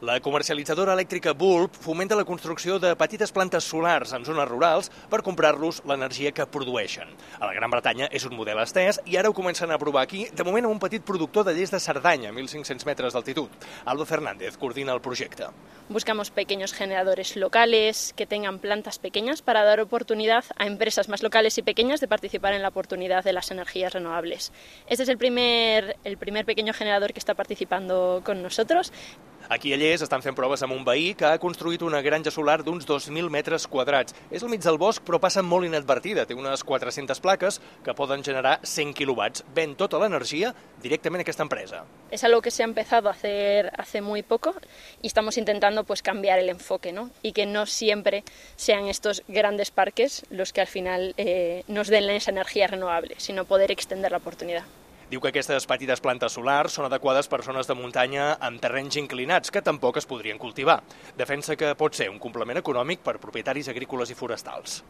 La comercialitzadora elèctrica Bulb fomenta la construcció de petites plantes solars en zones rurals per comprar-los l'energia que produeixen. A la Gran Bretanya és un model estès i ara ho comencen a provar aquí, de moment amb un petit productor de lles de Cerdanya, a 1.500 metres d'altitud. Aldo Fernández coordina el projecte. Buscamos pequeños generadores locales que tengan plantas pequeñas para dar oportunidad a empresas más locales y pequeñas de participar en la oportunidad de las energías renovables. Este es el primer, el primer pequeño generador que está participando con nosotros. Aquí a Llers estan fent proves amb un veí que ha construït una granja solar d'uns 2.000 metres quadrats. És al mig del bosc, però passa molt inadvertida. Té unes 400 plaques que poden generar 100 quilowatts. Ven tota l'energia directament a aquesta empresa. Es algo que se ha empezado a hacer hace muy poco y estamos intentando pues cambiar el enfoque, ¿no? Y que no siempre sean estos grandes parques los que al final eh, nos den esa energía renovable, sino poder extender la oportunidad. Diu que aquestes petites plantes solars són adequades per zones de muntanya amb terrenys inclinats que tampoc es podrien cultivar. Defensa que pot ser un complement econòmic per propietaris agrícoles i forestals.